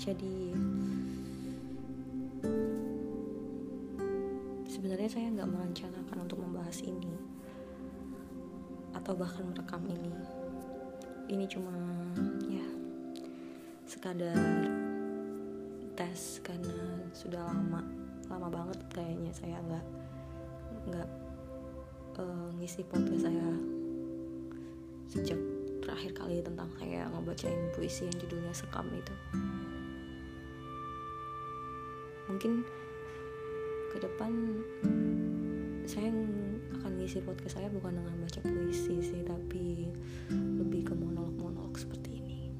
jadi sebenarnya saya nggak merencanakan untuk membahas ini atau bahkan merekam ini. Ini cuma ya sekadar tes karena sudah lama lama banget kayaknya saya nggak nggak uh, ngisi podcast saya sejak terakhir kali tentang saya ngebacain puisi yang judulnya sekam itu mungkin ke depan saya akan ngisi podcast saya bukan dengan baca puisi sih tapi lebih ke monolog-monolog seperti ini.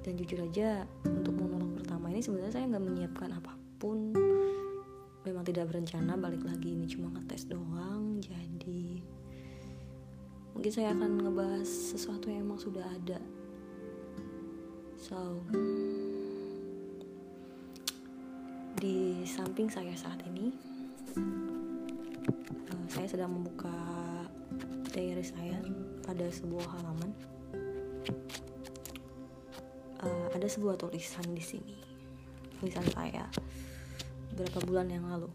Dan jujur aja untuk monolog pertama ini sebenarnya saya nggak menyiapkan apa pun. Memang tidak berencana balik lagi ini cuma ngetes doang jadi mungkin saya akan ngebahas sesuatu yang emang sudah ada. So di samping saya saat ini uh, saya sedang membuka diary saya pada sebuah halaman. Uh, ada sebuah tulisan di sini. Tulisan saya beberapa bulan yang lalu?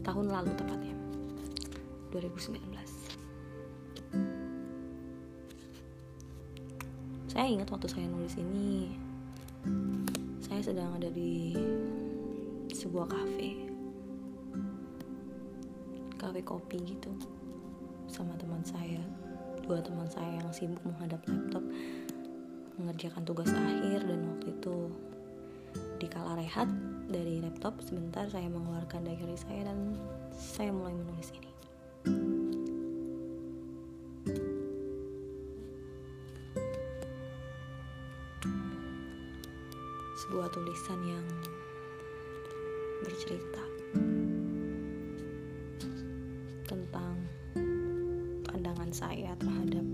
Tahun lalu tepatnya 2019 saya ingat waktu saya nulis ini saya sedang ada di sebuah kafe. Kafe kopi gitu. Sama teman saya. Dua teman saya yang sibuk menghadap laptop. Mengerjakan tugas akhir dan waktu itu di kala rehat dari laptop sebentar saya mengeluarkan diary saya dan saya mulai menulis ini sebuah tulisan yang bercerita tentang pandangan saya terhadap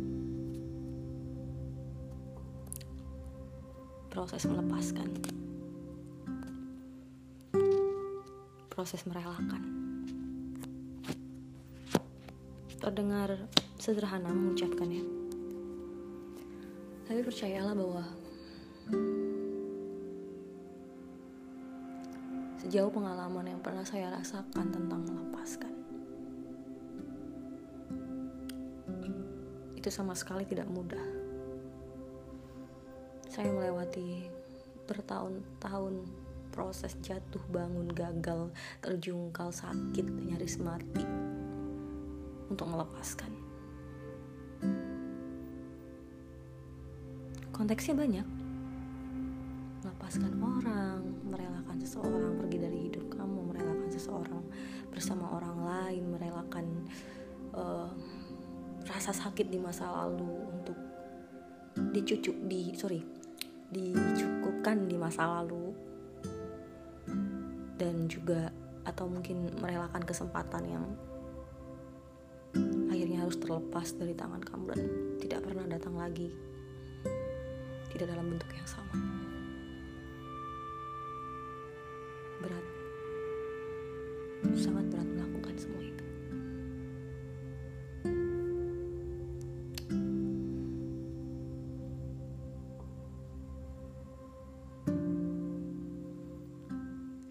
proses melepaskan proses merelakan. Terdengar sederhana mengucapkannya. Tapi percayalah bahwa sejauh pengalaman yang pernah saya rasakan tentang melepaskan. Itu sama sekali tidak mudah. Saya melewati bertahun-tahun proses jatuh bangun gagal, terjungkal sakit, nyaris mati untuk melepaskan. Konteksnya banyak. Melepaskan orang, merelakan seseorang pergi dari hidup kamu, merelakan seseorang bersama orang lain, merelakan uh, rasa sakit di masa lalu untuk dicucuk di sorry dicukupkan di masa lalu dan juga atau mungkin merelakan kesempatan yang akhirnya harus terlepas dari tangan kamu dan tidak pernah datang lagi tidak dalam bentuk yang sama. Berat. Sangat berat melakukan semua itu.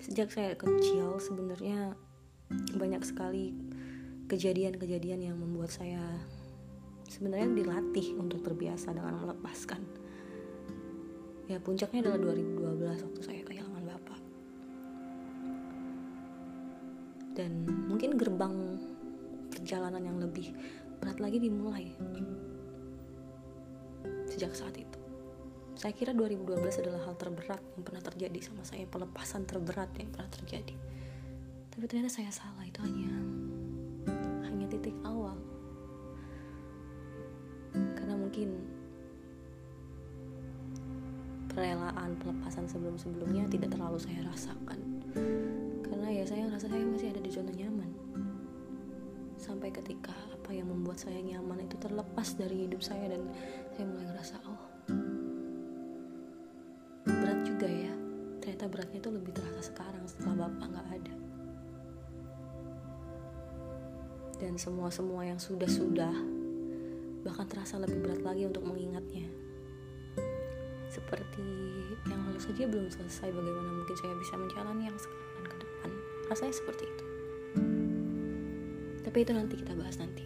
Sejak saya kecil sebenarnya banyak sekali kejadian-kejadian yang membuat saya sebenarnya dilatih untuk terbiasa dengan melepaskan. Ya puncaknya adalah 2012 waktu saya yang lebih berat lagi dimulai sejak saat itu. Saya kira 2012 adalah hal terberat yang pernah terjadi sama saya pelepasan terberat yang pernah terjadi. Tapi ternyata saya salah itu hanya hanya titik awal. Karena mungkin perelaan pelepasan sebelum-sebelumnya tidak terlalu saya rasakan ketika apa yang membuat saya nyaman itu terlepas dari hidup saya dan saya mulai ngerasa oh berat juga ya. Ternyata beratnya itu lebih terasa sekarang setelah bapak nggak ada. Dan semua-semua yang sudah-sudah bahkan terasa lebih berat lagi untuk mengingatnya. Seperti yang lalu saja belum selesai bagaimana mungkin saya bisa menjalani yang sekarang dan ke depan. Rasanya seperti itu tapi itu nanti kita bahas nanti.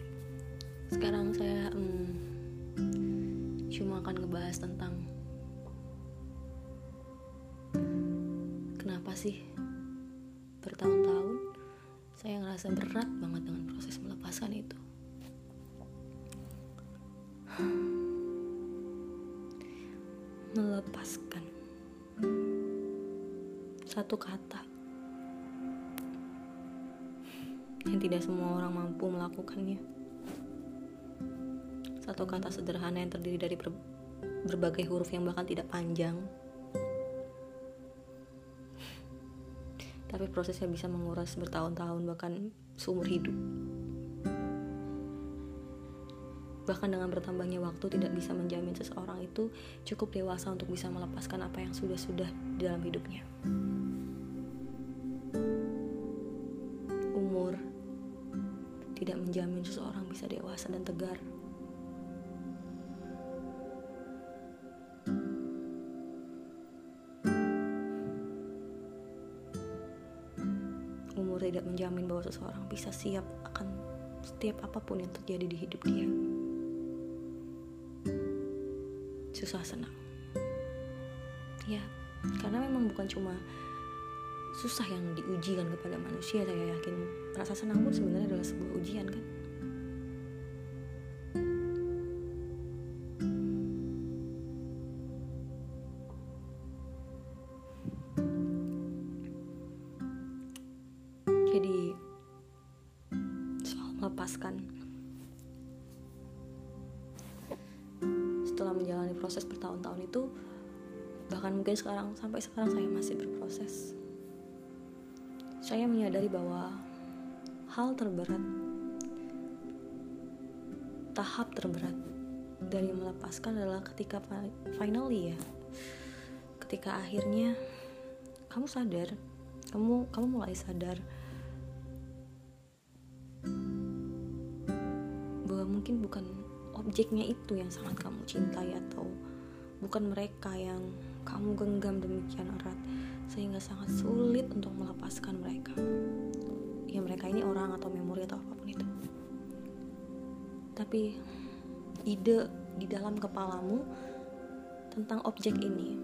Sekarang saya hmm, cuma akan ngebahas tentang kenapa sih bertahun-tahun saya ngerasa berat banget dengan proses melepaskan itu. Melepaskan. Satu kata yang tidak semua orang mampu melakukannya. Satu kata sederhana yang terdiri dari ber berbagai huruf yang bahkan tidak panjang. Tapi prosesnya bisa menguras bertahun-tahun bahkan seumur hidup. Bahkan dengan bertambahnya waktu tidak bisa menjamin seseorang itu cukup dewasa untuk bisa melepaskan apa yang sudah-sudah dalam hidupnya seseorang bisa dewasa dan tegar. Umur tidak menjamin bahwa seseorang bisa siap akan setiap apa pun yang terjadi di hidup dia. Susah senang. Ya karena memang bukan cuma susah yang diujikan kepada manusia saya yakin rasa senang pun sebenarnya adalah sebuah ujian kan melepaskan setelah menjalani proses bertahun-tahun itu bahkan mungkin sekarang sampai sekarang saya masih berproses. Saya menyadari bahwa hal terberat tahap terberat dari melepaskan adalah ketika finally ya ketika akhirnya kamu sadar kamu kamu mulai sadar mungkin bukan objeknya itu yang sangat kamu cintai atau bukan mereka yang kamu genggam demikian erat sehingga sangat sulit untuk melepaskan mereka. Ya mereka ini orang atau memori atau apa pun itu. Tapi ide di dalam kepalamu tentang objek ini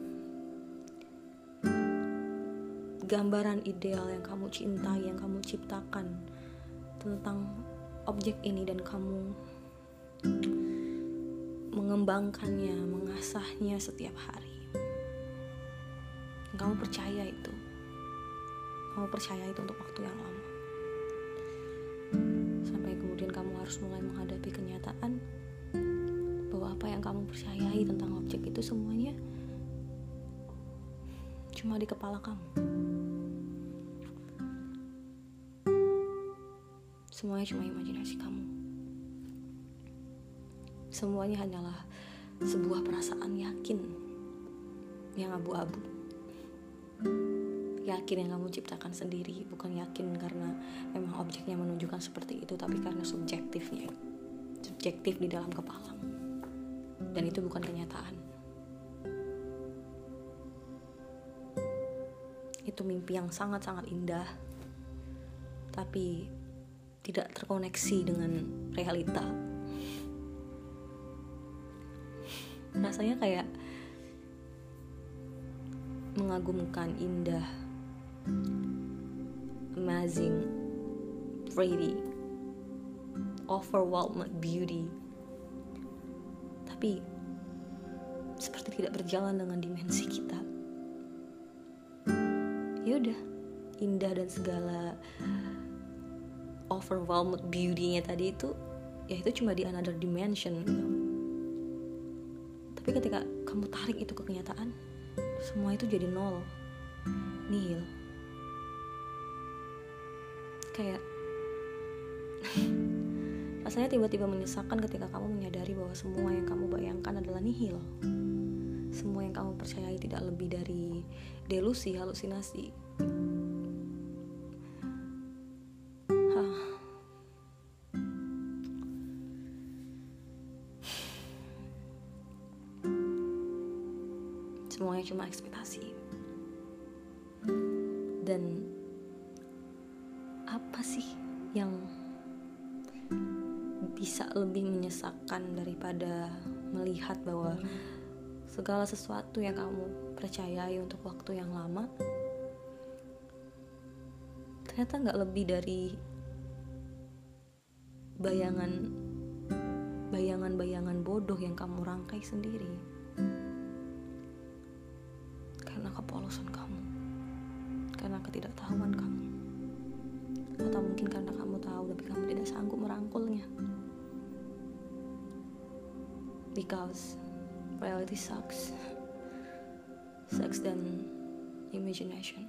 gambaran ideal yang kamu cintai yang kamu ciptakan tentang objek ini dan kamu mengembangkannya, mengasahnya setiap hari. Kamu percaya itu. Kamu percaya itu untuk waktu yang lama. Sampai kemudian kamu harus mulai menghadapi kenyataan bahwa apa yang kamu percayai tentang objek itu semuanya cuma di kepala kamu. Semuanya cuma imajinasi kamu semuanya hanyalah sebuah perasaan yakin yang abu-abu. Yakin yang kamu ciptakan sendiri bukan yakin karena memang objeknya menunjukkan seperti itu tapi karena subjektifnya subjektif di dalam kepala. Dan itu bukan kenyataan. Itu mimpi yang sangat-sangat indah tapi tidak terkoneksi dengan realita rasanya kayak mengagumkan indah amazing pretty overwhelmed beauty. Tapi seperti tidak berjalan dengan dimensi kita. Ya udah indah dan segala overwhelmed beauty-nya tadi itu ya itu cuma di another dimension gitu tapi ketika kamu tarik itu ke kenyataan semua itu jadi nol. Nihil. Kayak rasanya tiba-tiba menyesakan ketika kamu menyadari bahwa semua yang kamu bayangkan adalah nihil. Semua yang kamu percayai tidak lebih dari delusi halusinasi melihat bahwa segala sesuatu yang kamu percayai untuk waktu yang lama ternyata nggak lebih dari bayangan bayangan-bayangan bodoh yang kamu rangkai sendiri. Karena kepolosan kamu karena ketidaktahuan kamu atau mungkin karena kamu tahu tapi kamu tidak sanggup because reality sucks. Sex dan imagination.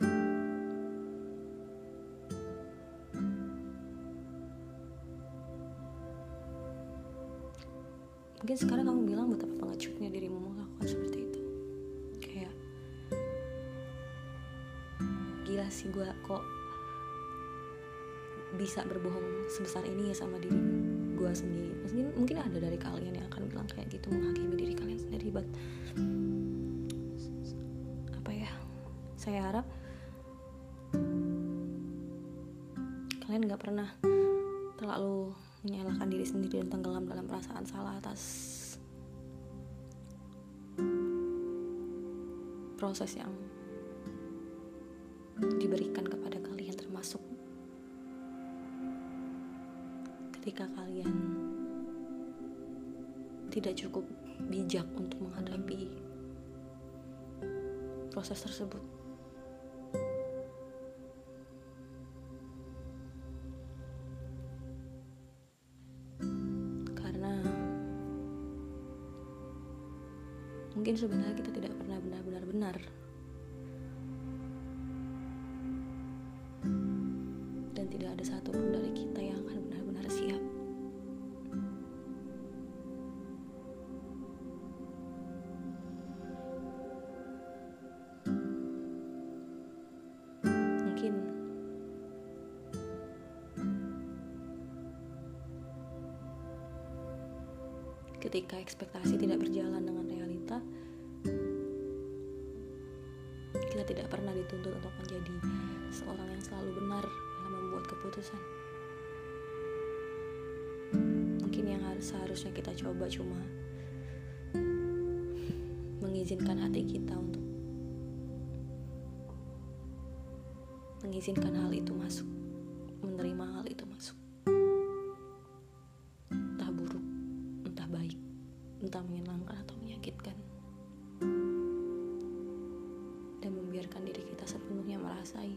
Mungkin sekarang kamu bilang betapa pengecutnya dirimu melakukan seperti itu. Kayak gila sih gue kok bisa berbohong sebesar ini ya sama diri gue sendiri. Mungkin mungkin ada dari kalian yang akan bilang kayak gitu menghakimi diri kalian sendiri but apa ya? Saya harap kalian nggak pernah terlalu menyalahkan diri sendiri dan tenggelam dalam perasaan salah atas proses yang diberikan kepada kalian termasuk ketika kalian tidak cukup bijak untuk menghadapi proses tersebut. mungkin sebenarnya kita tidak pernah benar-benar benar dan tidak ada satupun dari kita ketika ekspektasi tidak berjalan dengan realita kita tidak pernah dituntut untuk menjadi seorang yang selalu benar dalam membuat keputusan. Mungkin yang harus seharusnya kita coba cuma mengizinkan hati kita untuk mengizinkan hal itu masuk menerima hal itu masuk menyenangkan atau menyakitkan. Dan membiarkan diri kita sepenuhnya merasai.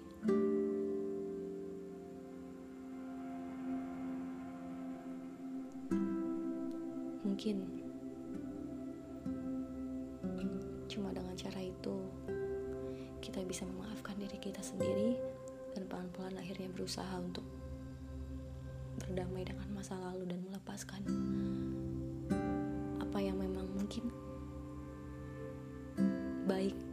Mungkin cuma dengan cara itu kita bisa memaafkan diri kita sendiri dan pelan-pelan akhirnya berusaha untuk berdamai dengan masa lalu dan melepaskan apa yang memang mungkin baik